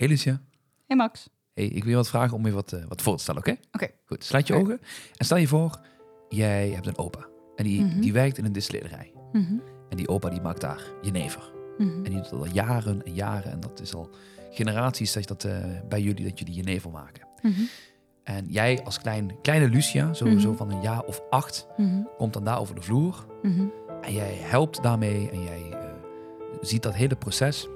Hey Lucia. Hey Max. Hey, ik wil je wat vragen om je wat, eh, wat voor te stellen, oké? Oké. Goed, sluit je ogen en stel je voor, jij hebt een opa. En die, Mhm. die werkt in een distillerij. Mhm, En die opa die maakt daar jenever. mhm. En die doet dat al jaren en jaren. En dat is al generaties dat je dat eh, bij jullie, dat jullie jenever maken. Mhm, En jij als klein, kleine Lucia, zo, zo van een jaar of acht, komt dan daar over de vloer. En jij helpt daarmee en jij eh, ziet dat hele proces.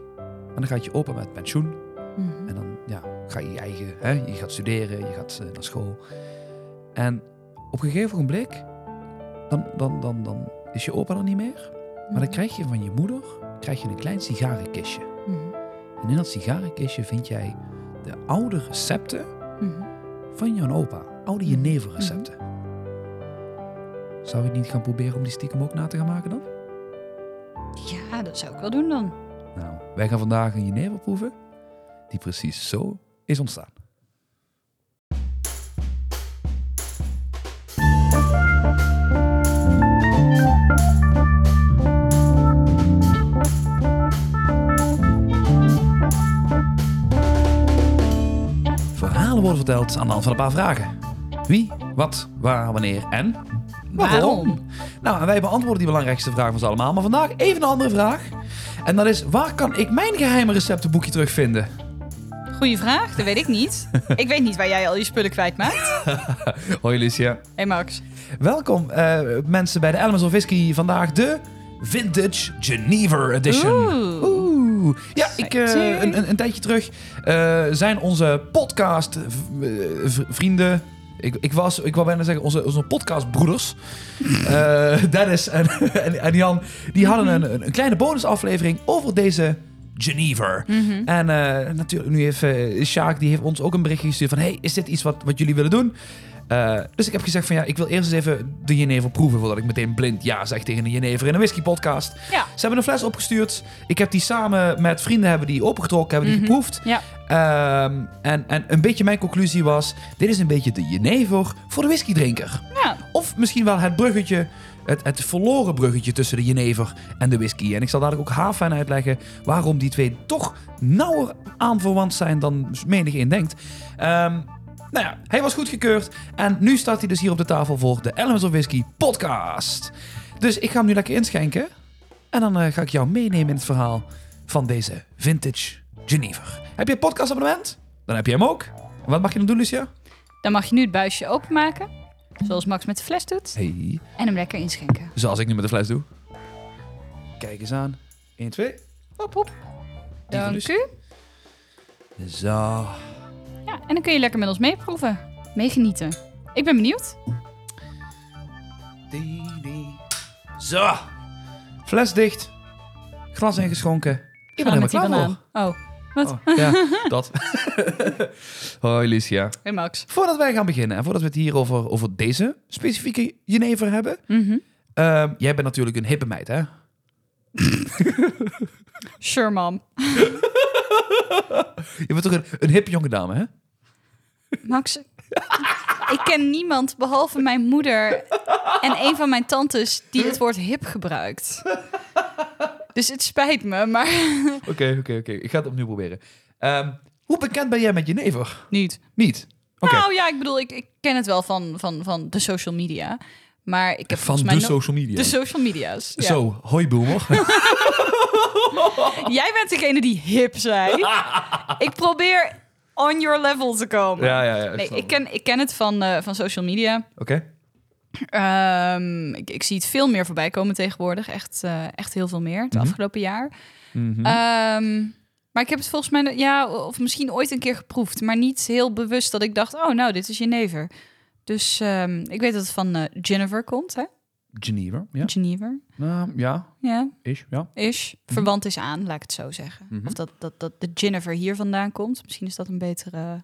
En dan gaat je opa met pensioen. Mhm. En dan ja, ga je je eigen, hè, je gaat studeren, je gaat eh, naar school. En op een gegeven ogenblik, dan, dan, dan, dan is je opa er niet meer. Maar dan krijg je van je moeder krijg je een klein sigarenkistje. Mhm, En in dat sigarenkistje vind jij de oude recepten mhm. van jouw opa. Oude jeneverrecepten. Zou je het niet gaan proberen om die stiekem ook na te gaan maken dan? Ja, dat zou ik wel doen dan. Nou, wij gaan vandaag een jenever proeven die precies zo is ontstaan. Verhalen worden verteld aan de hand van een paar vragen. Wie, wat, waar, wanneer en Waarom? Nou, en wij beantwoorden die belangrijkste vraag van ze allemaal. Maar vandaag even een andere vraag. En dat is, waar kan ik mijn geheime receptenboekje terugvinden? Goeie vraag, dat weet ik niet. ik weet niet waar jij al je spullen kwijtmaakt. Hoi Lucia. Hey Max. Welkom eh, mensen bij de Elements of Whisky. Vandaag de Vintage Geneva Edition. Oeh. Oeh. Ja, ik, eh, een, een, een tijdje terug eh, zijn onze podcast vrienden... Ik, ik, was, ik wou bijna zeggen, onze, onze podcastbroeders, Dennis en, en, en Jan, die hadden een, een kleine bonusaflevering over deze Geneva. Mhm. En eh, natuurlijk, nu heeft eh Sjaak, die heeft ons ook een berichtje gestuurd van... hey, is dit iets wat, wat jullie willen doen? Eh, dus ik heb gezegd van ja, ik wil eerst eens even de Jenever proeven... voordat ik meteen blind ja zeg tegen een Jenever in een whisky podcast. Ja. Ze hebben een fles opgestuurd. Ik heb die samen met vrienden hebben die opengetrokken, hebben die Mhm. geproefd. Ja. Ehm, en, en een beetje mijn conclusie was... dit is een beetje de Jenever voor de whiskydrinker. Ja. Of misschien wel het bruggetje, het, het verloren bruggetje tussen de jenever en de whisky. En ik zal dadelijk ook fijn uitleggen waarom die twee toch nauwer aanverwant zijn dan menig een denkt. Ehm, nou ja, hij was goedgekeurd en nu staat hij dus hier op de tafel voor de Elements of Whisky podcast. Dus ik ga hem nu lekker inschenken en dan eh, ga ik jou meenemen in het verhaal van deze vintage Genever. Heb je een podcastabonnement? Dan heb je hem ook. Wat mag je dan doen, Lucia? Dan mag je nu het buisje openmaken. Zoals Max met de fles doet. Hey. En hem lekker inschenken. Zoals ik nu met de fles doe. Kijk eens aan. 1, 2. Hop, hop. Dank u. Zo. Ja, en dan kun je lekker met ons meeproeven. Meegenieten. Ik ben benieuwd. Die, die. Zo. Fles dicht. Glas ingeschonken. Ik ben helemaal klaar voor. Oh, wat? Oh, ja, dat. Hoi Lucia. Hey Max. Voordat wij gaan beginnen en voordat we het hier over, over deze specifieke jenever hebben. Mhm. ehm, jij bent natuurlijk een hippe meid, hè? Sure, mom. Je bent toch een, een hippe jonge dame, hè? Max, ik ken niemand behalve mijn moeder en een van mijn tantes die het woord hip gebruikt. Dus het spijt me, maar Oké, oké, oké. Ik ga het opnieuw proberen. Ehm, hoe bekend ben jij met jenever? niet. Niet? Nou ja, ik bedoel, ik, ik ken het wel van, van, van de social media. Maar ik heb Van de social media. de social media's. Ja. Zo, hoi boomer. Jij bent degene die hip zei. ik probeer on your level te komen. ja, ja, ja. Nee, snap ik ken, ik ken het van, eh, van social media. Oké. Ehm, ik, ik zie het veel meer voorbij komen tegenwoordig. Echt, eh, echt heel veel meer het Mhm. afgelopen jaar. Mhm. Ehm, maar ik heb het volgens mij, ja, of misschien ooit een keer geproefd. Maar niet heel bewust dat ik dacht, oh nou, dit is Jenever. Dus ehm, ik weet dat het van eh Jennifer komt, hè? Geneva, ja. Genever, Nou, ja, ja, is, ja. is. Verwant is aan, laat ik het zo zeggen. Mhm. Of dat, dat, dat de Jennifer hier vandaan komt. Misschien is dat een betere...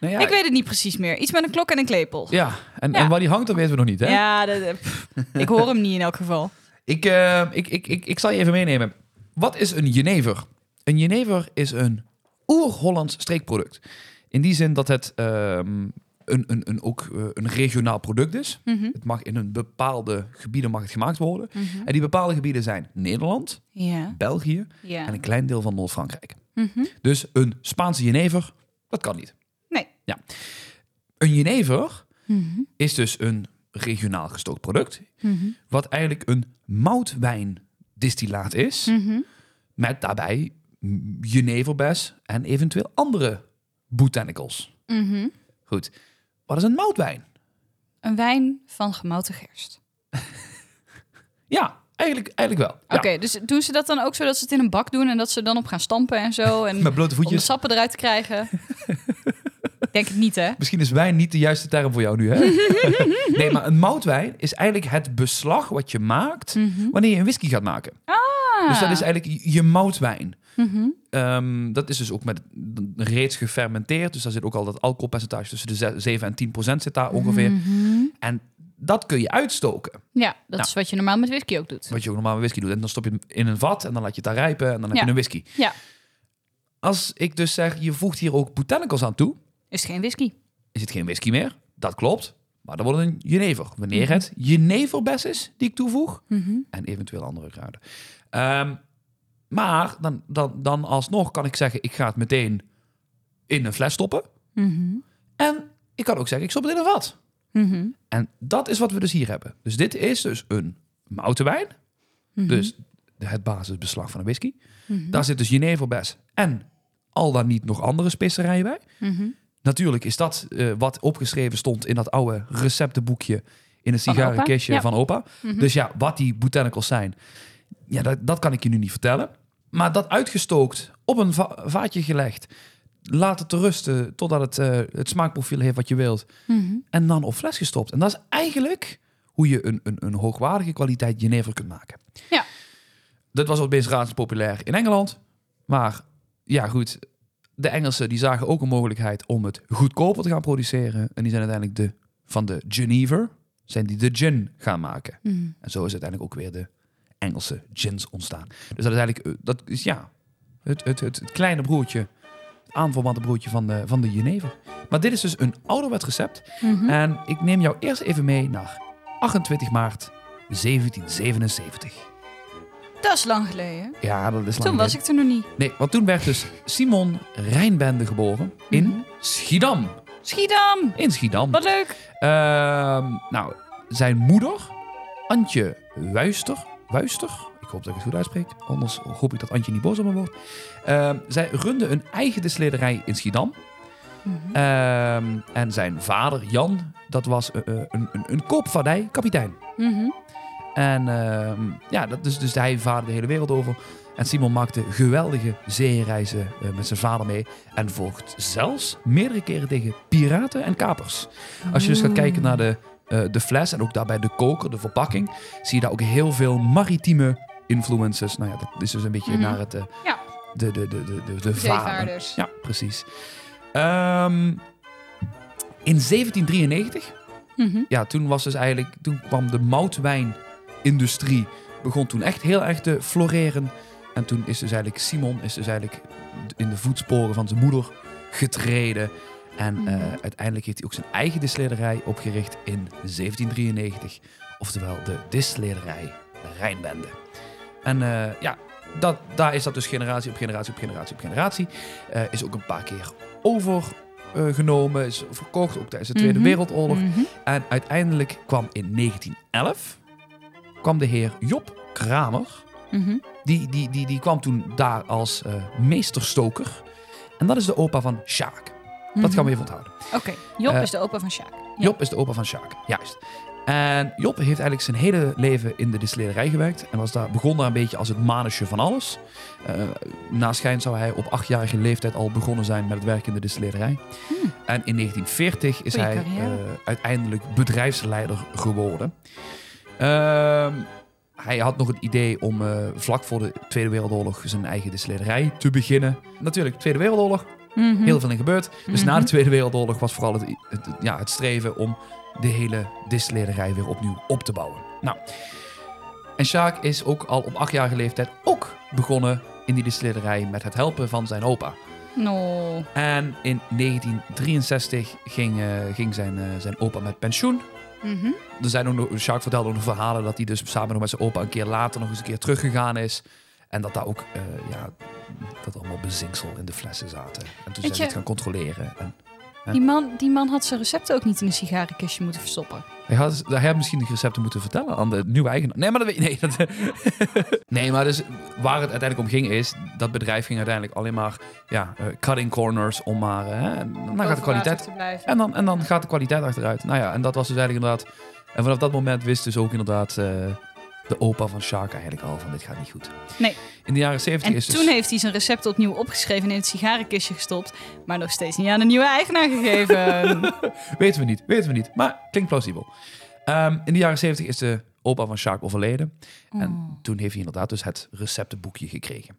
Nou ja, ik weet het niet precies meer. Iets met een klok en een klepel. Ja, en, Ja. en waar die hangt, dat weten we nog niet, hè? Ja, dat- pff, ik hoor hem niet in elk geval. Ik, eh, ik, ik, ik, ik zal je even meenemen. Wat is een jenever? Een jenever is een oer-Hollands streekproduct. In die zin dat het ehm, een, een, een, ook eh, een regionaal product is. Mhm, Het mag in een bepaalde gebieden mag het gemaakt worden. mhm. En die bepaalde gebieden zijn Nederland, België en een klein deel van Noord-Frankrijk. Mhm. Dus een Spaanse jenever, dat kan niet. Ja. Een jenever Mhm. is dus een regionaal gestookt product, Mhm. wat eigenlijk een moutwijndistillaat is, Mhm. met daarbij jeneverbes en eventueel andere botanicals. Goed, wat is een moutwijn? Een wijn van gemouten gerst. Ja, eigenlijk, eigenlijk wel. Ja. Oké, dus doen ze dat dan ook zo dat ze het in een bak doen en dat ze dan op gaan stampen en zo? En Met blote om de voetjes. sappen eruit te krijgen? Denk het niet, hè? Misschien is wijn niet de juiste term voor jou nu, hè? nee, maar een moutwijn is eigenlijk het beslag wat je maakt Mhm. wanneer je een whisky gaat maken. Ah. Dus dat is eigenlijk je moutwijn. Mhm. Ehm, dat is dus ook met reeds gefermenteerd. Dus daar zit ook al dat alcoholpercentage tussen de ze- 7 en 10 procent zit daar ongeveer. Mhm. En dat kun je uitstoken. Ja, dat Nou. is wat je normaal met whisky ook doet. Wat je ook normaal met whisky doet. En dan stop je het in een vat en dan laat je het daar rijpen en dan heb je een whisky. Ja. Als ik dus zeg, je voegt hier ook botanicals aan toe, Is het geen whisky? is het geen whisky meer. Dat klopt. Maar dan wordt het een jenever. Wanneer Mhm. het jeneverbes is die ik toevoeg. Mhm. En eventueel andere kruiden. Ehm, maar dan, dan, dan alsnog kan ik zeggen, ik ga het meteen in een fles stoppen. Mhm. En ik kan ook zeggen, ik stop het in een vat. En dat is wat we dus hier hebben. Dus dit is dus een moutenwijn. Dus het basisbeslag van een whisky. Daar zit dus jeneverbes en al dan niet nog andere specerijen bij. Natuurlijk is dat eh, wat opgeschreven stond in dat oude receptenboekje in een sigarenkistje ja. van opa. Mhm. Dus ja, wat die botanicals zijn, ja, dat, dat kan ik je nu niet vertellen. Maar dat uitgestookt, op een va- vaatje gelegd, laat het te rusten totdat het eh, het smaakprofiel heeft wat je wilt. Mhm. En dan op fles gestopt. En dat is eigenlijk hoe je een, een, een hoogwaardige kwaliteit jenever kunt maken. Ja. Dat was opeens razend populair in Engeland. Maar ja, goed. De Engelsen die zagen ook een mogelijkheid om het goedkoper te gaan produceren. En die zijn uiteindelijk de, van de Genever, zijn die de gin gaan maken. Mhm. En zo is uiteindelijk ook weer de Engelse gins ontstaan. Dus dat is eigenlijk, eh, dat is ja, het, het, het, het kleine broertje, het aanverwante broertje van de, van de Genever. Maar dit is dus een ouderwets recept. Mhm. En ik neem jou eerst even mee naar 28 maart 1777. Dat is lang geleden. Ja, dat is lang Toen was ik er nog niet. Nee, want toen werd dus Simon Rijnbende geboren in Mhm. Schiedam. Schiedam! In Schiedam. Wat leuk! Ehm, nou, zijn moeder, Antje Wuister. Wuister? Ik hoop dat ik het goed uitspreek. Anders hoop ik dat Antje niet boos op me wordt. Ehm, zij runde een eigen distillerij in Schiedam. Mhm. Ehm, en zijn vader, Jan, dat was eh, eh, een, een, een koopvaardij, kapitein. Mhm. En ehm, ja, dat is, dus hij vaarde de hele wereld over. En Simon maakte geweldige zeereizen eh, met zijn vader mee. En vocht zelfs meerdere keren tegen piraten en kapers. Als je dus gaat kijken naar de, eh, de fles en ook daarbij de koker, de verpakking, zie je daar ook heel veel maritieme influences. Nou ja, dat is dus een beetje Mhm. naar het, eh, Ja. de, de, de, de, de, de varen. Ja, precies. Ehm, in 1793 Mhm. ja, toen was dus eigenlijk, toen kwam de moutwijnindustrie, begon toen echt heel erg te floreren. En toen is dus eigenlijk Simon is dus eigenlijk in de voetsporen van zijn moeder getreden. En Mhm. eh, uiteindelijk heeft hij ook zijn eigen distillerij opgericht in 1793. Oftewel de distillerij Rijnbende. En eh, ja, dat, daar is dat dus generatie op generatie op generatie op generatie. Eh, is ook een paar keer overgenomen, is verkocht, ook tijdens de Tweede Mhm. Wereldoorlog. Mhm. En uiteindelijk kwam in 1911 kwam de heer Job Kramer. Mhm. Die, die, die, die kwam toen daar als eh, meesterstoker. En dat is de opa van Sjaak. Dat gaan we even onthouden. Oké, Job Eh, is de opa van Sjaak. Ja. Job is de opa van Sjaak, juist. En Job heeft eigenlijk zijn hele leven in de distillerij gewerkt. En was daar, begon daar een beetje als het manusje van alles. Eh na schijn zou hij op achtjarige leeftijd al begonnen zijn met het werk in de distillerij. Hmm. En in 1940 is Goeie hij uiteindelijk bedrijfsleider geworden. Ehm, hij had nog het idee om eh, vlak voor de Tweede Wereldoorlog zijn eigen distillerij te beginnen. Natuurlijk, Tweede Wereldoorlog, Mhm. heel veel in gebeurd. Dus Mhm. na de Tweede Wereldoorlog was vooral het, het, ja, het streven om de hele distillerij weer opnieuw op te bouwen. Nou, en Sjaak is ook al op achtjarige leeftijd ook begonnen in die distillerij met het helpen van zijn opa. No. En in 1963 ging, eh, ging zijn, eh, zijn opa met pensioen. Mhm. Er zijn ook nog, Sjaak vertelde ook nog verhalen dat hij dus samen nog met zijn opa een keer later nog eens een keer teruggegaan is. En dat daar ook, eh, ja, dat allemaal bezinksel in de flessen zaten. En toen zijn ze het gaan controleren. En Die man, die man had zijn recepten ook niet in een sigarenkistje moeten verstoppen. hij had, hij had misschien de recepten moeten vertellen aan de nieuwe eigenaar. Nee, maar dat weet nee, dat, nee, maar dus waar het uiteindelijk om ging is, dat bedrijf ging uiteindelijk alleen maar, ja, eh, cutting corners om maar, hè, en dan gaat de kwaliteit, en dan, en dan gaat de kwaliteit achteruit. Nou ja, en dat was dus eigenlijk inderdaad, en vanaf dat moment wist dus ook inderdaad eh, de opa van Shark eigenlijk al van dit gaat niet goed. Nee. In de jaren 70 En is dus... toen heeft hij zijn recept opnieuw opgeschreven en in het sigarenkistje gestopt. Maar nog steeds niet aan de nieuwe eigenaar gegeven. Weten we niet, weten we niet. Maar klinkt plausibel. Ehm, in de jaren 70 is de opa van Shark overleden. En Oh. toen heeft hij inderdaad dus het receptenboekje gekregen.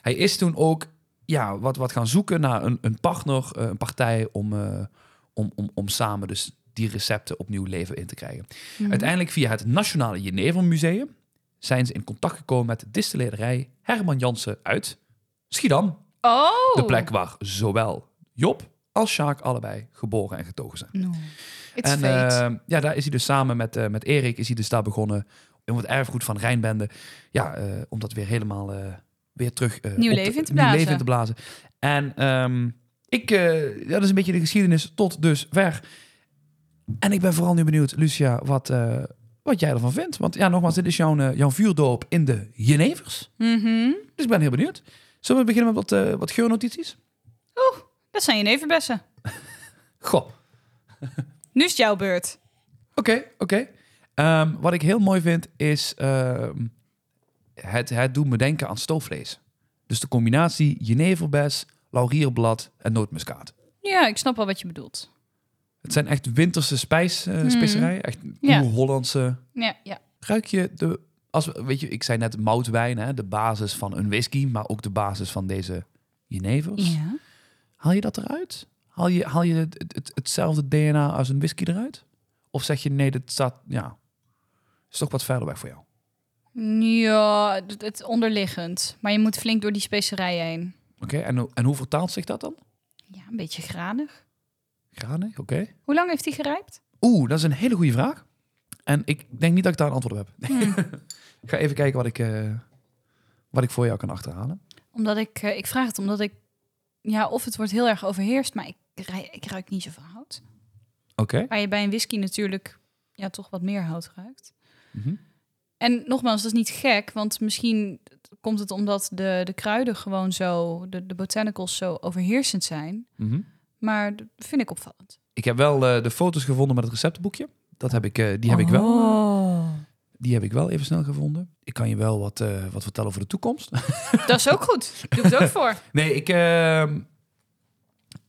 Hij is toen ook ja, wat, wat gaan zoeken naar een, een partner, eh, een partij om, eh, om, om, om samen dus die recepten opnieuw leven in te krijgen. Mhm. Uiteindelijk via het Nationale Jenever Museum zijn ze in contact gekomen met de distillerij Herman Jansen uit Schiedam. Oh. De plek waar zowel Job als Sjaak allebei geboren en getogen zijn. No. It's en eh, ja, daar is hij dus samen met, eh, met Erik is hij dus daar begonnen om het erfgoed van Rijnbende, ja, eh, om dat weer helemaal weer terug Nieuw leven in te nieuw blazen. leven in te blazen. En ehm, ik, ja, dat is een beetje de geschiedenis tot dus ver. En ik ben vooral nu benieuwd, Lucia, wat, eh, wat jij ervan vindt. Want ja, nogmaals, dit is jouw, eh, jouw vuurdoop in de Genevers. Mhm. Dus ik ben heel benieuwd. Zullen we beginnen met wat, eh, wat geurnotities? Oeh, dat zijn je nevenbessen. Goh, Nu is het jouw beurt. Oké, oké. Ehm, wat ik heel mooi vind is... ehm, het, het doet me denken aan stoofvlees. Dus de combinatie jeneverbes, laurierblad en nootmuskaat. Ja, ik snap wel wat je bedoelt. Het zijn echt winterse spijs, specerijen. Echt Ja. Hollandse. Ja, ja. Ruik je de... Als, we- weet je, ik zei net moutwijn, hè, de basis van een whisky, maar ook de basis van deze jenevers. ja. Haal je dat eruit? Haal je, haal je het, het- hetzelfde DNA als een whisky eruit? Of zeg je nee, dat staat, ja, is toch wat verder weg voor jou? Ja, het, onderliggend. Maar je moet flink door die specerijen heen. Oké, en, en hoe vertaalt zich dat dan? Ja, een beetje granig. Granig, oké. Hoe lang heeft die gerijpt? Oeh, dat is een hele goede vraag. En ik denk niet dat ik daar een antwoord op heb. Hmm. ik ga even kijken wat ik, eh, wat ik voor jou kan achterhalen. Omdat ik, eh, ik vraag het omdat ik, ja, of het wordt heel erg overheerst, maar ik, ik ruik niet zoveel hout. Oké. Waar je bij een whisky natuurlijk, ja, toch wat meer hout ruikt. Mhm. En nogmaals, dat is niet gek, want misschien komt het omdat de, de kruiden gewoon zo, de, de botanicals zo overheersend zijn. Mhm. Maar dat vind ik opvallend. Ik heb wel eh, de foto's gevonden met het receptenboekje. Dat heb ik, eh, die, heb ik wel, Oh. die heb ik wel even snel gevonden. Ik kan je wel wat, eh, wat vertellen over de toekomst. Dat is ook goed. Doe het ook voor. Nee, ik. ehm,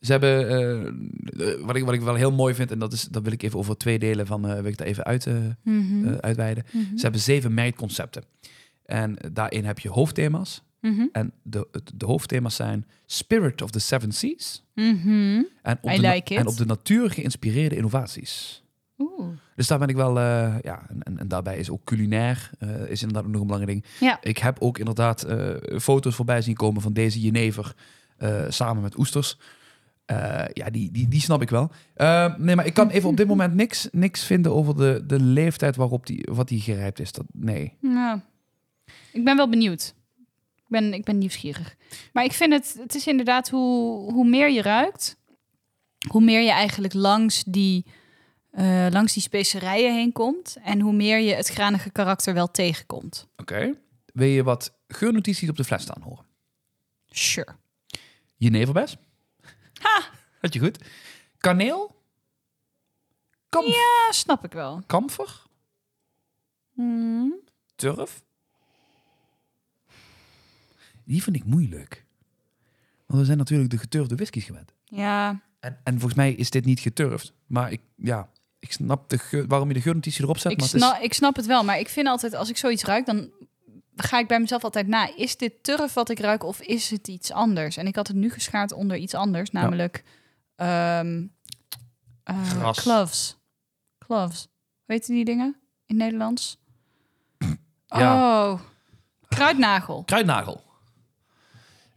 ze hebben. wat, ik, wat ik wel heel mooi vind, en dat, is, dat wil ik even over twee delen van. wil ik daar even uit, eh, uitweiden. Mhm. Ze hebben zeven merkconcepten. En daarin heb je hoofdthema's. Mhm. En de, de hoofdthema's zijn Spirit of the Seven Seas. Mhm. En op, I de, like en op de natuur geïnspireerde innovaties. Oeh. Dus daar ben ik wel, eh, ja, en, en, en daarbij is ook culinair, eh, is inderdaad ook nog een belangrijk ding. Ja. Ik heb ook inderdaad eh, foto's voorbij zien komen van deze jenever samen met oesters. Ja, die, die, die snap ik wel. Nee, maar ik kan even op dit moment niks, niks vinden over de, de leeftijd waarop die, wat die gerijpt is. Dat, nee. Nou, ik ben wel benieuwd. Ik ben, ik ben nieuwsgierig. Maar ik vind het, het is inderdaad hoe, hoe meer je ruikt, hoe meer je eigenlijk langs die, eh, langs die specerijen heen komt. En hoe meer je het granige karakter wel tegenkomt. Oké. Wil je wat geurnotities op de fles staan horen? Sure. Jeneverbes. Ha! Had je goed. Kaneel. Kamf Ja, snap ik wel. Kamfer. Hmm. Turf. Die vind ik moeilijk. Want we zijn natuurlijk de geturfde whiskies gewend. Ja, En, en volgens mij is dit niet geturfd. Maar ik, ja, ik snap de geur- waarom je de geurnotitie erop zet. ik maar het is- snap, ik snap het wel. Maar ik vind altijd, als ik zoiets ruik, dan ga ik bij mezelf altijd na. Is dit turf wat ik ruik of is het iets anders? En ik had het nu geschaard onder iets anders, namelijk ehm eh, Gras. cloves. Cloves. Weet je die dingen in Nederlands? Ja. Oh, kruidnagel. Kruidnagel.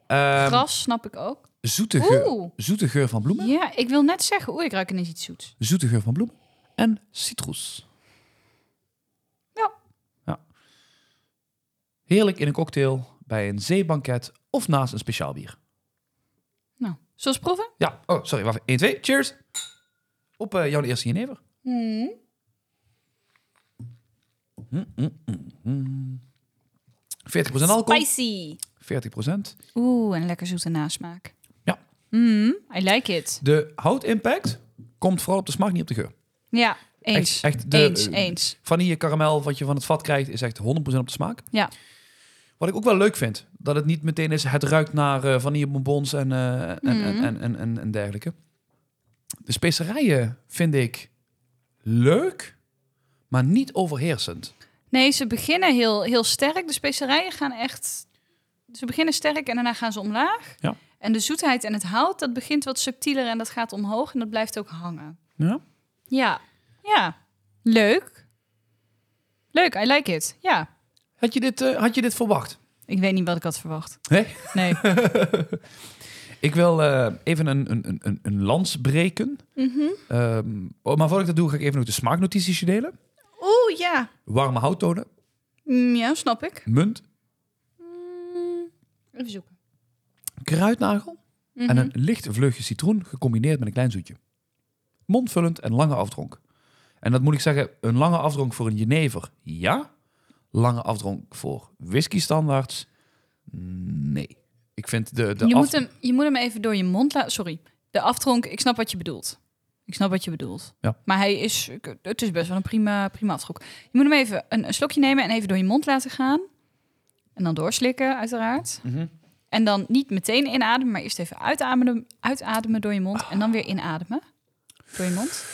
Ehm, Gras snap ik ook. zoete, geur, Oeh. zoete geur van bloemen. Ja, ik wil net zeggen, oeh, ik ruik ineens iets zoets. Zoete geur van bloemen. En citrus. Ja. ja. Heerlijk in een cocktail bij een zeebanket of naast een speciaal bier? Nou, zullen we eens proeven? Ja, oh, sorry, wacht. 1, 2, cheers. Op eh, jouw eerste jenever. Mm, mm, mm, mm. 40% alcohol. Spicy. 40%. Oeh, en lekker zoete nasmaak. Ja. Mm, I like it. De houtimpact komt vooral op de smaak, niet op de geur. Ja, eens. Echt, echt de, eens, eh, eens. Vanille karamel wat je van het vat krijgt is echt 100% op de smaak. Ja. Wat ik ook wel leuk vind, dat het niet meteen is, het ruikt naar eh vanillebonbons en, eh, en, Mhm. en, en, en, en, en dergelijke. De specerijen vind ik leuk, maar niet overheersend. Nee, ze beginnen heel, heel sterk. De specerijen gaan echt... Ze beginnen sterk en daarna gaan ze omlaag. Ja. En de zoetheid en het hout, dat begint wat subtieler en dat gaat omhoog en dat blijft ook hangen. Ja? Ja, ja. Leuk. Leuk, I like it. Ja. Had, je dit, eh, had je dit verwacht? Ik weet niet wat ik had verwacht. Nee? Nee. Ik wil eh, even een, een, een, een lans breken. Mhm. Ehm, oh, maar voordat ik dat doe, ga ik even nog de smaaknotities delen. Oeh, ja. Warme houttonen, Mm, ja, snap ik. munt, Mm, even zoeken. kruidnagel Mhm. en een licht vleugje citroen gecombineerd met een klein zoetje. Mondvullend en lange afdronk. En dat moet ik zeggen, een lange afdronk voor een jenever, ja. Lange afdronk voor whisky standaards, nee. Ik vind de, de je, moet hem, je moet hem even door je mond laten... Sorry, de aftronk, ik snap wat je bedoelt. Ik snap wat je bedoelt. Ja. Maar hij is, het is best wel een prima, prima aftronk. Je moet hem even een, een slokje nemen en even door je mond laten gaan. En dan doorslikken, uiteraard. Mhm. En dan niet meteen inademen, maar eerst even uitademen, uitademen door je mond. En dan weer inademen door je mond.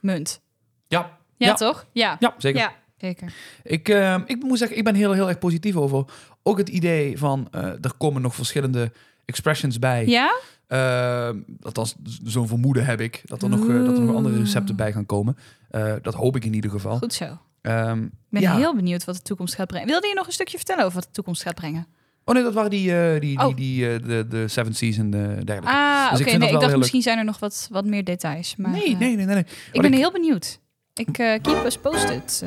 Munt. Ja, Ja, Ja. toch? Ja. ja, zeker. Ja, zeker. Ik, eh, ik moet zeggen, ik ben heel, heel erg positief over. Ook het idee van, eh, er komen nog verschillende expressions bij. Ja? Eh, althans, z- zo'n vermoeden heb ik. Dat er, nog, eh, dat er nog andere recepten bij gaan komen. Eh, dat hoop ik in ieder geval. Goed zo. Ehm, Ik ben ja. heel benieuwd wat de toekomst gaat brengen. Wilde je nog een stukje vertellen over wat de toekomst gaat brengen? Oh nee, dat waren die, eh, die, die, Oh. die eh, de, de Seven Seas en de dergelijke. Ah, Dus ik oké. Nee, ik dacht misschien zijn er nog wat, wat meer details. Maar, nee, eh, nee, nee, nee, nee. Ik ben ik- heel benieuwd. Ik keep us posted.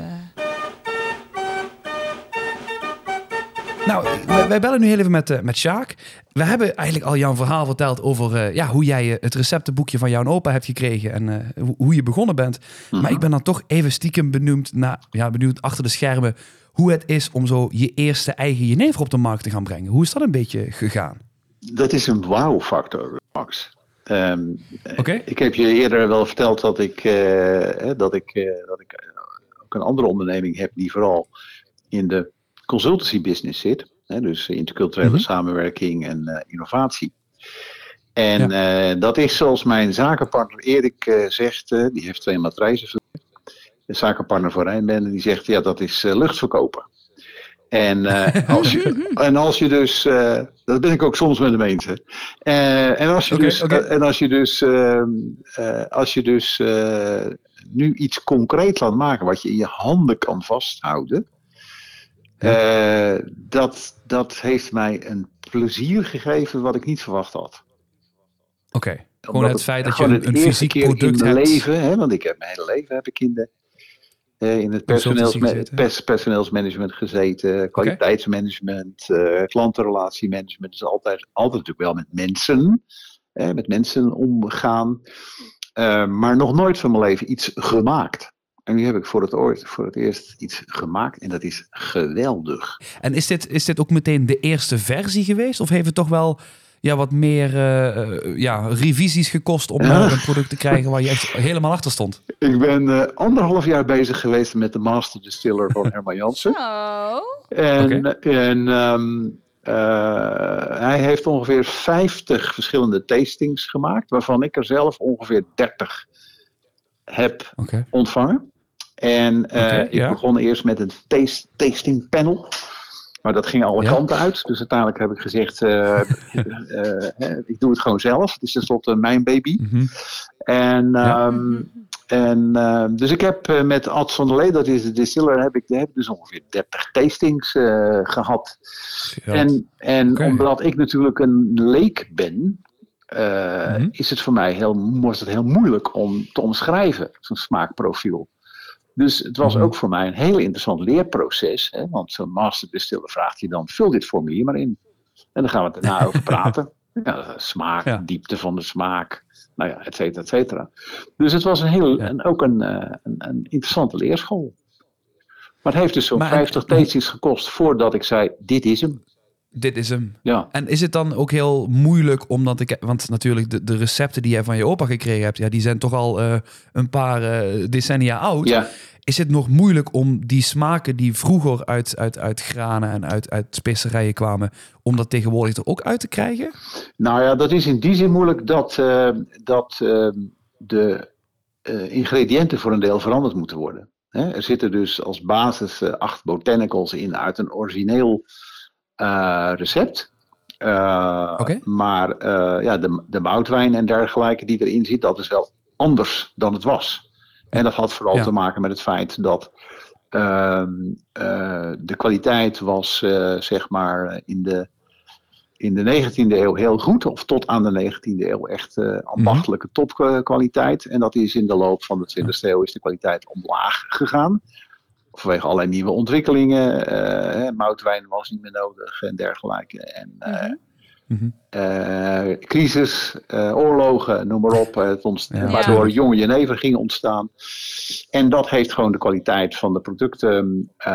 Nou, wij, wij bellen nu heel even met, eh, met Sjaak. We hebben eigenlijk al jouw verhaal verteld over eh, ja, hoe jij eh, het receptenboekje van jouw opa hebt gekregen en eh, hoe, hoe je begonnen bent. Maar ik ben dan toch even stiekem benieuwd, naar, ja, benieuwd achter de schermen hoe het is om zo je eerste eigen jenever op de markt te gaan brengen. Hoe is dat een beetje gegaan? Dat is een wow-factor, Max. Ehm, Oké. Ik heb je eerder wel verteld dat ik, eh, hè, dat ik, eh, dat ik ook een andere onderneming heb die vooral in de consultancy business zit. Hè, dus interculturele Mhm. samenwerking en eh, innovatie. En eh, dat is zoals mijn zakenpartner Erik eh, zegt, die heeft twee matrijzen. De zakenpartner voor Rijnbende, die zegt ja, dat is luchtverkopen. En, als je, en als je dus, dat ben ik ook soms met de hè. Eh, en als je dus, en als je dus, ehm, als je dus nu iets concreet laat maken wat je in je handen kan vasthouden, eh, dat, dat heeft mij een plezier gegeven wat ik niet verwacht had. Oké, gewoon het feit dat je een, een fysiek keer product in mijn hebt. leven, hè, want ik heb mijn hele leven heb ik in, de, eh, in het personeelsma- pers- personeelsmanagement gezeten, kwaliteitsmanagement, eh, klantenrelatiemanagement. Dus altijd, altijd natuurlijk wel met mensen, met mensen omgaan, maar nog nooit van mijn leven iets gemaakt. En nu heb ik voor het, ooit, voor het eerst iets gemaakt en dat is geweldig. En is dit, is dit ook meteen de eerste versie geweest? Of heeft het toch wel ja, wat meer eh, eh, ja, revisies gekost om Ja. eh, een product te krijgen waar je echt helemaal achter stond? Ik ben eh, anderhalf jaar bezig geweest met de Master Distiller van Herman Jansen. Oh. En, en ehm, eh, hij heeft ongeveer 50 verschillende tastings gemaakt, waarvan ik er zelf ongeveer 30 heb ontvangen. En eh, ik ja. begon eerst met een taste, tasting panel. Maar dat ging alle Ja. kanten uit. Dus uiteindelijk heb ik gezegd, eh, eh, ik doe het gewoon zelf. Het is tenslotte mijn baby. Mhm. En, Ja. ehm, en ehm, dus ik heb met Ad van der Lee, dat is de distiller, heb ik, heb dus ongeveer 30 tastings eh, gehad. Ja. En, en omdat ik natuurlijk een leek ben, Mhm. is het voor mij heel, was het heel moeilijk om te omschrijven, zo'n smaakprofiel. Dus het was Mhm. ook voor mij een heel interessant leerproces. Hè? Want zo'n masterdistiller vraagt je dan, vul dit formulier maar in. En dan gaan we het daarna over praten. Ja, smaak, Ja. diepte van de smaak, nou ja, et cetera, et cetera. Dus het was een heel, en ook een, eh, een, een interessante leerschool. Maar het heeft dus zo'n Maar- 50 tastings gekost voordat ik zei, dit is hem. Dit is hem. Ja, En is het dan ook heel moeilijk omdat ik, want natuurlijk de, de recepten die jij van je opa gekregen hebt, ja, die zijn toch al eh, een paar eh, decennia oud. ja. Is het nog moeilijk om die smaken die vroeger uit, uit, uit granen en uit, uit specerijen kwamen, om dat tegenwoordig er ook uit te krijgen? Nou ja, dat is in die zin moeilijk dat, eh, dat de ingrediënten voor een deel veranderd moeten worden. Hè, er zitten dus als basis acht botanicals in uit een origineel recept. Eh. Maar eh, ja, de, de moutwijn en dergelijke die erin zit, dat is wel anders dan het was. En dat had vooral Ja. te maken met het feit dat ehm, eh, de kwaliteit was, eh, zeg maar, in de in de 19e eeuw heel goed, of tot aan de 19e eeuw echt eh ambachtelijke topkwaliteit. En dat is in de loop van de 20e eeuw is de kwaliteit omlaag gegaan. Vanwege allerlei nieuwe ontwikkelingen. eh, hè, moutwijn was niet meer nodig en dergelijke. En eh, Mhm. Mhm. eh, crisis, eh, oorlogen, noem maar op. eh, Het ontst- Ja. Waardoor jonge jenever ging ontstaan. En dat heeft gewoon de kwaliteit van de producten eh,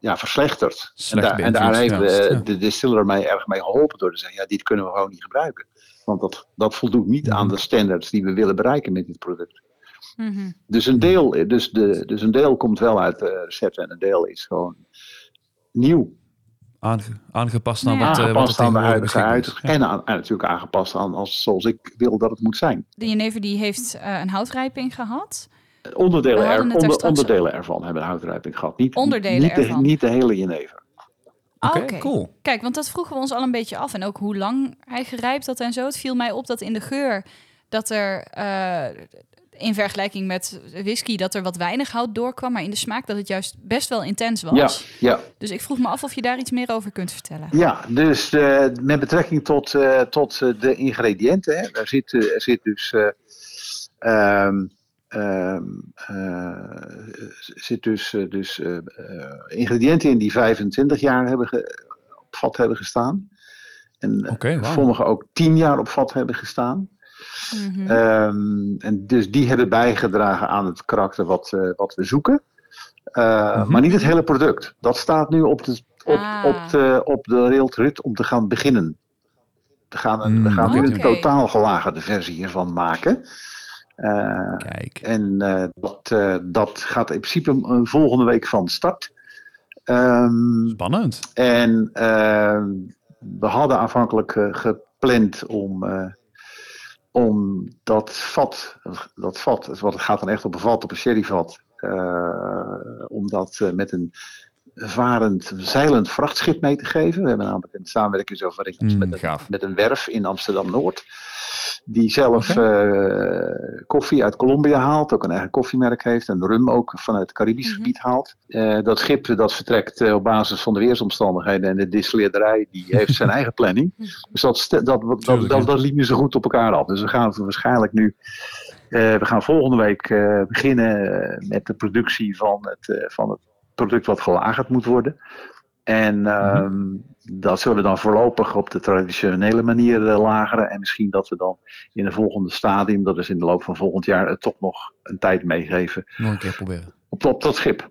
ja, verslechterd. En daar, en daar heeft de, ja. de distiller mij erg mee geholpen door te zeggen, ja, dit kunnen we gewoon niet gebruiken. Want dat, dat voldoet niet aan Mhm. de standards die we willen bereiken met dit product. Mhm. Dus een deel, dus de, dus een deel komt wel uit de recepten en een deel is gewoon nieuw. Aange- aangepast aan Ja. wat, eh, wat aangepast aan de tegenwoordig huidige uit. En, aan, en natuurlijk aangepast aan als, zoals ik wil dat het moet zijn. De jenever die heeft eh, een houtrijping gehad. Onderdelen, We er, het er onder, straks- onderdelen ervan hebben een houtrijping gehad. Niet, Onderdelen niet, de, niet de hele jenever. Oké, cool. Kijk, want dat vroegen we ons al een beetje af. En ook hoe lang hij gerijpt had en zo. Het viel mij op dat in de geur dat er eh, in vergelijking met whisky dat er wat weinig hout doorkwam. Maar in de smaak dat het juist best wel intens was. Ja, ja, Dus ik vroeg me af of je daar iets meer over kunt vertellen. ja, dus eh, met betrekking tot, eh, tot eh, de ingrediënten. Hè, er, zit, er zit dus... eh, ehm, ehm, eh, zit dus, dus ingrediënten in die 25 jaar hebben ge- op vat hebben gestaan. En sommige ook 10 jaar op vat hebben gestaan. Mhm. Ehm, en dus die hebben bijgedragen aan het karakter wat, eh, wat we zoeken. Uh, Mhm. Maar niet het hele product. Dat staat nu op de, op, Ah. op de, op de railtrut om te gaan beginnen. We gaan, een, we gaan nu een oké. totaal gelagerde versie hiervan maken. Eh, Kijk. en eh, dat, eh, dat gaat in principe volgende week van start. Ehm, Spannend. en ehm, we hadden aanvankelijk gepland om, eh, om dat vat, dat vat, het wat- het gaat dan echt op een vat, op een sherryvat, eh, om dat eh, met een varend, zeilend vrachtschip mee te geven. We hebben namelijk een samenwerkingsovereenkomst Mm, met, een, met een werf in Amsterdam-Noord. Die zelf eh, koffie uit Colombia haalt, ook een eigen koffiemerk heeft en rum ook vanuit het Caribisch Mhm. gebied haalt. Eh, dat schip dat vertrekt eh, op basis van de weersomstandigheden en de distilleerderij die heeft zijn eigen planning. Dus dat, dat, dat, dat, liep niet zo goed op elkaar af. Dus we gaan waarschijnlijk nu. eh, we gaan volgende week eh, beginnen met de productie van het, eh, van het product wat gelagerd moet worden. En ehm, dat zullen we dan voorlopig op de traditionele manier eh, lageren. En misschien dat we dan in een volgende stadium, dat is in de loop van volgend jaar, het toch nog een tijd meegeven Nog een keer proberen. op, op dat schip.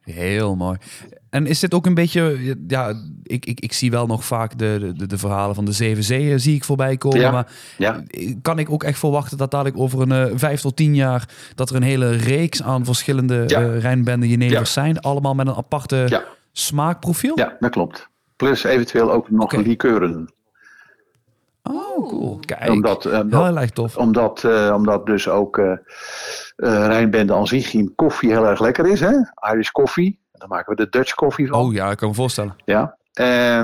Heel mooi. En is dit ook een beetje, ja, ik, ik, ik zie wel nog vaak de, de, de verhalen van de zeven zeeën zie ik voorbij komen. Ja, Maar Ja, kan ik ook echt verwachten dat dadelijk over een eh, vijf tot tien jaar dat er een hele reeks aan verschillende Ja. eh Rijnbende Jenevers zijn, allemaal met een aparte Ja. Smaakprofiel? ja, dat klopt. Plus eventueel ook nog Oké. likeuren. Oh, cool. Kijk, Omdat, eh, omdat, heel erg tof. Omdat, eh, omdat dus ook eh Rijnbende aan zich in koffie heel erg lekker is. Hè? Irish koffie. Dan maken we de Dutch koffie van. Oh ja, ik kan me voorstellen. Ja.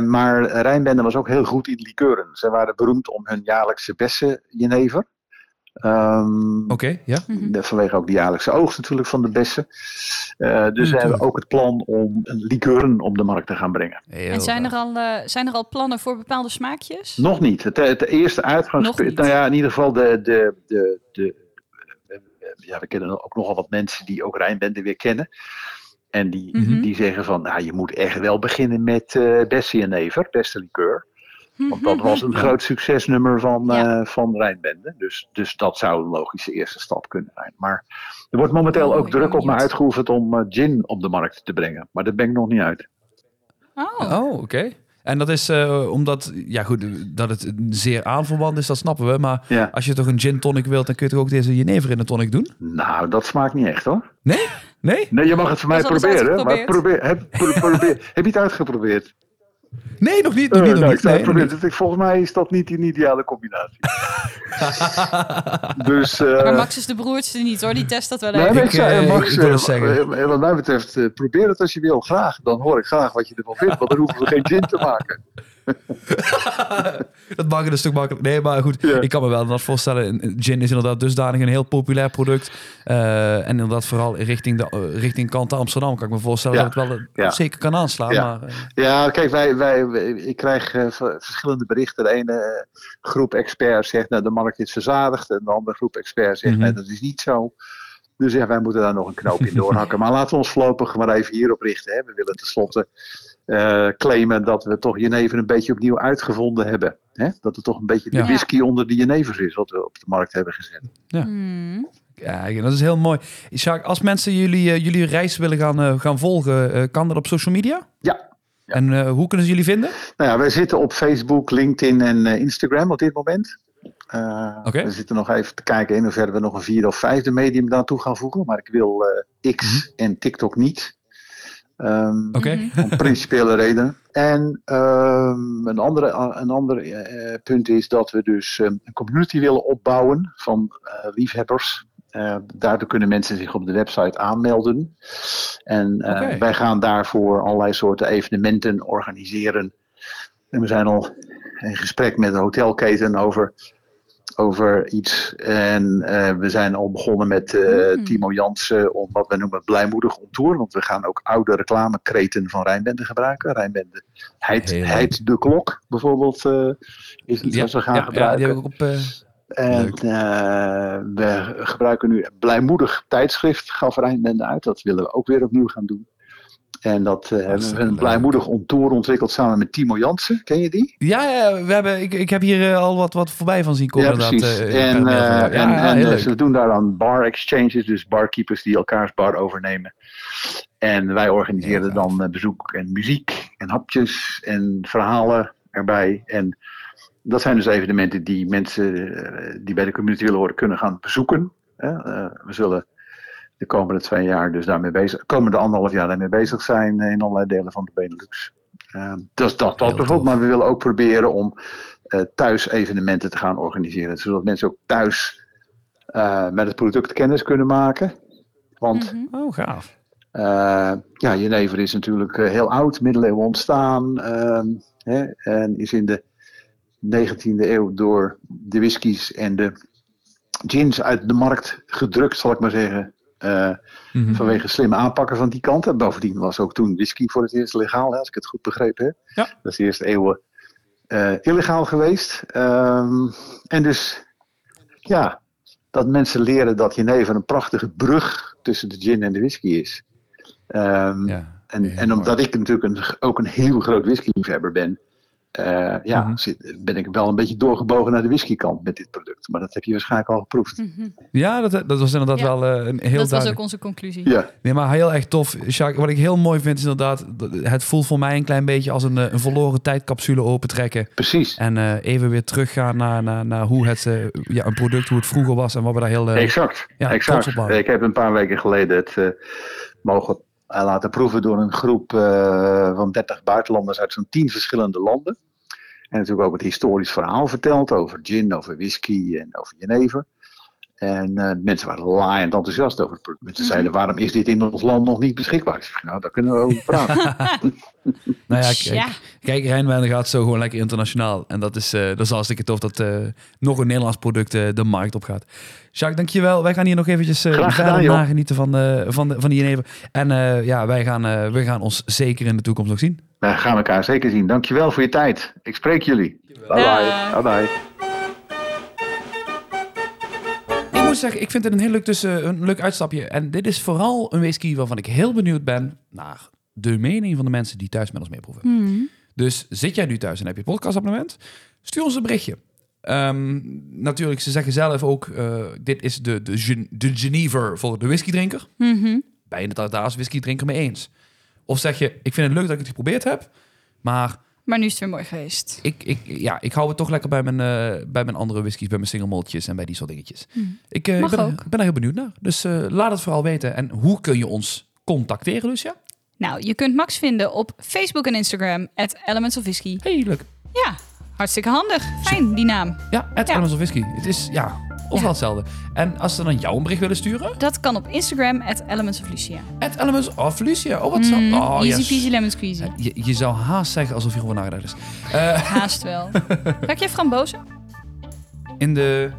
Maar Rijnbende was ook heel goed in likeuren. Zij waren beroemd om hun jaarlijkse bessen jenever. Ehm, Oké, ja. Mhm. de- vanwege ook de jaarlijkse oogst natuurlijk van de bessen. Eh, dus ze hebben ook het plan om een likeuren op de markt te gaan brengen. Heel En zijn er, al, eh, zijn er al plannen voor bepaalde smaakjes? Nog niet. Het, het eerste Nog uitgangspunt. niet. Nou ja, in ieder geval de, de, de, de, we ja, we kennen ook nogal wat mensen die ook Rijnbende weer kennen. En die, Mhm. die zeggen van, nou, je moet echt wel beginnen met eh Bessie en Never, beste liqueur. Want dat was een Ja. groot succesnummer van, Ja. eh, van Rijnbende. Dus, dus dat zou een logische eerste stap kunnen zijn. Maar er wordt momenteel Oh, ook druk op me uitgeoefend om eh, gin op de markt te brengen. Maar daar ben ik nog niet uit. Oh. Oh, oké. En dat is eh, omdat, ja goed, dat het zeer aanverwant is, dat snappen we. Maar Ja. als je toch een gin tonic wilt, dan kun je toch ook deze jenever in de tonic doen? Nou, dat smaakt niet echt hoor. Nee? Nee? Nee, je mag het voor mij proberen. Maar probeer, heb, probeer, heb je het uitgeprobeerd? Nee, nog niet. Nog niet, nog nou, ik Nee, het. Volgens mij is dat niet een ideale combinatie. dus, eh, Maar Max is de broertje niet hoor, die test dat wel Nee, even. maar ik Ik, zei, eh, Max, ik eh, zeggen. eh, wat mij betreft, eh, probeer het als je wil, graag. Dan hoor ik graag wat je ervan vindt, want dan hoeven we geen gin te maken. dat mag een stuk makkelijk. Nee, maar goed, Ja. ik kan me wel inderdaad voorstellen. een- een Gin is inderdaad dusdanig een heel populair product. Eh, en inderdaad vooral richting, de, eh, richting kant Amsterdam kan ik me voorstellen Ja. dat het wel eh, Ja. zeker kan aanslaan. Ja. Maar, Ja, kijk, wij, wij, wij- ik krijg verschillende berichten. De ene groep experts zegt, nou, de markt is verzadigd. En de andere groep experts zegt, Mhm. nee, dat is niet zo. Dus ja, wij moeten daar nog een knoop in doorhakken. maar laten we ons voorlopig maar even hierop richten. Hè. We willen tenslotte eh claimen dat we toch Jenever een beetje opnieuw uitgevonden hebben. Hè? Dat het toch een beetje de Ja. whisky onder de Jenevers is wat we op de markt hebben gezet. Hmm. ja, dat is heel mooi. Jacques, als mensen jullie, eh, jullie reis willen gaan, eh, gaan volgen, eh, kan dat op social media? Ja. Ja. En eh, hoe kunnen ze jullie vinden? Nou ja, wij zitten op Facebook, LinkedIn en eh, Instagram op dit moment. Eh, Oké. We zitten nog even te kijken in hoeverre we nog een vierde of vijfde medium daartoe gaan voegen. Maar ik wil eh, X en TikTok niet. Ehm, Oké. Mhm. Om principiële redenen. En ehm, een, andere, een ander eh, punt is dat we dus ehm, een community willen opbouwen van eh, liefhebbers. Eh, daardoor kunnen mensen zich op de website aanmelden. En eh, wij gaan daarvoor allerlei soorten evenementen organiseren. En we zijn al in gesprek met een hotelketen over, over iets. En eh, we zijn al begonnen met eh, Mm. Timo Jansen om wat we noemen blijmoedig on tour. Want we gaan ook oude reclamekreten van Rijnbende gebruiken. Rijnbende heid, de klok bijvoorbeeld eh, is iets wat we gaan ja, ja, gebruiken. die heb ik op. eh, En eh, we gebruiken nu blijmoedig tijdschrift, gaf Rijnbende uit. Dat willen we ook weer opnieuw gaan doen. En dat eh, hebben we een blijmoedig ontour ontwikkeld samen met Timo Jansen. Ken je die? ja, ja we hebben, ik, ik heb hier eh, al wat, wat voorbij van zien komen. ja, precies. eh, en ja, ja, ze doen daar dan bar exchanges, dus barkeepers die elkaars bar overnemen. En wij organiseren dan bezoek en muziek en hapjes en verhalen erbij. En dat zijn dus evenementen die mensen die bij de community willen horen kunnen gaan bezoeken. we zullen de komende twee jaar dus daarmee bezig, komende anderhalf jaar daarmee bezig zijn eh, in allerlei delen van de Benelux. Dus dat, bijvoorbeeld, maar we willen ook proberen om eh, thuis evenementen te gaan organiseren. Zodat mensen ook thuis eh, met het product kennis kunnen maken. Want Mhm. Oh, gaaf. eh, ja, Jenever is natuurlijk heel oud, middeleeuwen ontstaan. ehm, hè, en is in de 19e eeuw door de whiskies en de gins uit de markt gedrukt, zal ik maar zeggen. Mhm. Vanwege slimme aanpakken van die kant. En bovendien was ook toen whisky voor het eerst legaal, hè, als ik het goed begrepen heb. Ja. Dat is de eerste eeuwen eh, illegaal geweest. Ehm, en dus, ja, dat mensen leren dat Jenever een prachtige brug tussen de gin en de whisky is. Ehm, Ja. en, en omdat ik natuurlijk een, ook een heel groot whiskyliefhebber ben, eh, ja, Mhm. zit- ben ik wel een beetje doorgebogen naar de whiskykant met dit product. Maar dat heb je waarschijnlijk al geproefd. Mhm. Ja, dat, dat was inderdaad Ja. wel eh, een heel Dat was ook onze conclusie. Ja, Nee, maar heel erg tof. Jacques, wat ik heel mooi vind is inderdaad... Het voelt voor mij een klein beetje als een, eh, een verloren tijdcapsule opentrekken. precies. En eh, even weer teruggaan naar, naar, naar hoe het... ja, een product, hoe het vroeger was en wat we daar heel... Exact. ja, exact. Ik heb een paar weken geleden het eh, mogen laten proeven door een groep eh, van 30 buitenlanders uit zo'n 10 verschillende landen. En natuurlijk ook het historisch verhaal verteld over gin, over whisky en over jenever. En eh, mensen waren laaiend enthousiast over het product. Mensen zeiden, waarom is dit in ons land nog niet beschikbaar? Ik zeg, nou, daar kunnen we over praten. Nou ja, Ja. kijk, Rijnwijn gaat zo gewoon lekker internationaal. En dat is, eh dat is hartstikke tof dat eh, nog een Nederlands product de markt op gaat. Jacques, dankjewel. Wij gaan hier nog eventjes eh, verder nagenieten van, de van, de, van die jenever. En eh, ja, wij gaan, eh, we gaan ons zeker in de toekomst nog zien. We gaan elkaar zeker zien. Dankjewel voor je tijd. Ik spreek jullie. Bye bye. Bye bye. Moet moet zeggen, ik vind het een heel leuk, tussen, een leuk uitstapje. En dit is vooral een whisky waarvan ik heel benieuwd ben naar de mening van de mensen die thuis met ons meeproeven. Hmm. Dus zit jij nu thuis en heb je een podcastabonnement? Stuur ons een berichtje. Ehm, natuurlijk, ze zeggen zelf ook, eh, dit is de, de, Gen- de Genever voor de whiskydrinker. Ben je het daar als whiskydrinker mee eens? Of zeg je, ik vind het leuk dat ik het geprobeerd heb, maar Maar nu is het weer mooi geweest. ik, ik, ja, ik hou het toch lekker bij mijn, eh, bij mijn andere whiskies, bij mijn single maltjes en bij die soort dingetjes. Ik, eh, ik ben, er- ben heel benieuwd naar. Dus eh, laat het vooral weten. En hoe kun je ons contacteren, Lucia? Nou, je kunt Max vinden op Facebook en Instagram, at Elements of Whisky. Hey, leuk. Ja, hartstikke handig. Fijn, die naam. Ja, at Ja. Elements of Whisky. Het is, ja, overal Ja. hetzelfde. En als ze dan jou een bericht willen sturen, Dat kan op Instagram, at Elements of Lucia. at Elements of Lucia. Oh, wat zo. Mm, Oh, easy yes. peasy lemon squeezy. Je, je zou haast zeggen alsof hierover nagedacht is. Eh, Haast wel. Ruik je frambozen? in de...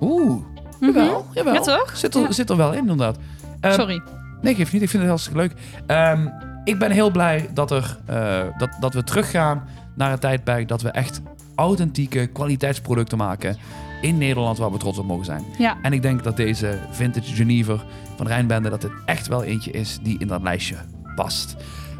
Oeh, jawel, jawel. Mhm. Ja, toch? Zit er, Ja. zit er wel in, inderdaad. Ehm, Sorry. Nee, geef niet. Ik vind het hartstikke leuk. Ehm, ik ben heel blij dat, er, eh, dat, dat we teruggaan naar het tijdperk dat we echt authentieke kwaliteitsproducten maken in Nederland waar we trots op mogen zijn. Ja. En ik denk dat deze Vintage Genever van Rijnbende dat het echt wel eentje is die in dat lijstje past.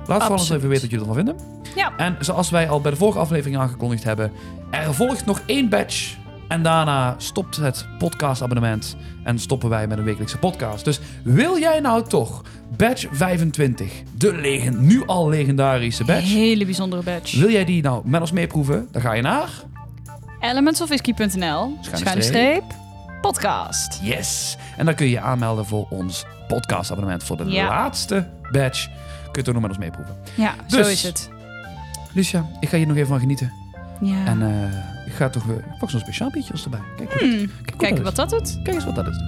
Laat vooral eens even weten wat jullie ervan vinden. Ja. En zoals wij al bij de vorige aflevering aangekondigd hebben, er volgt nog één batch. En daarna stopt het podcastabonnement en stoppen wij met een wekelijkse podcast. Dus wil jij nou toch batch 25, de legen, nu al legendarische batch, Hele bijzondere badge. wil jij die nou met ons meeproeven? Dan ga je naar Elementsofwhisky.nl Schuine streep podcast. Yes. En dan kun je je aanmelden voor ons podcastabonnement voor de Ja. laatste batch. Kun je toch nog met ons meeproeven. Ja, zo Dus- is het. Lucia, ik ga hier nog even van genieten. Ja. En eh, ik ga toch weer... Ik pak zo'n speciaal biertje als erbij. Kijk, wat- Hmm, kijk wat Kijken dat wat dat doet. Kijk eens wat dat is.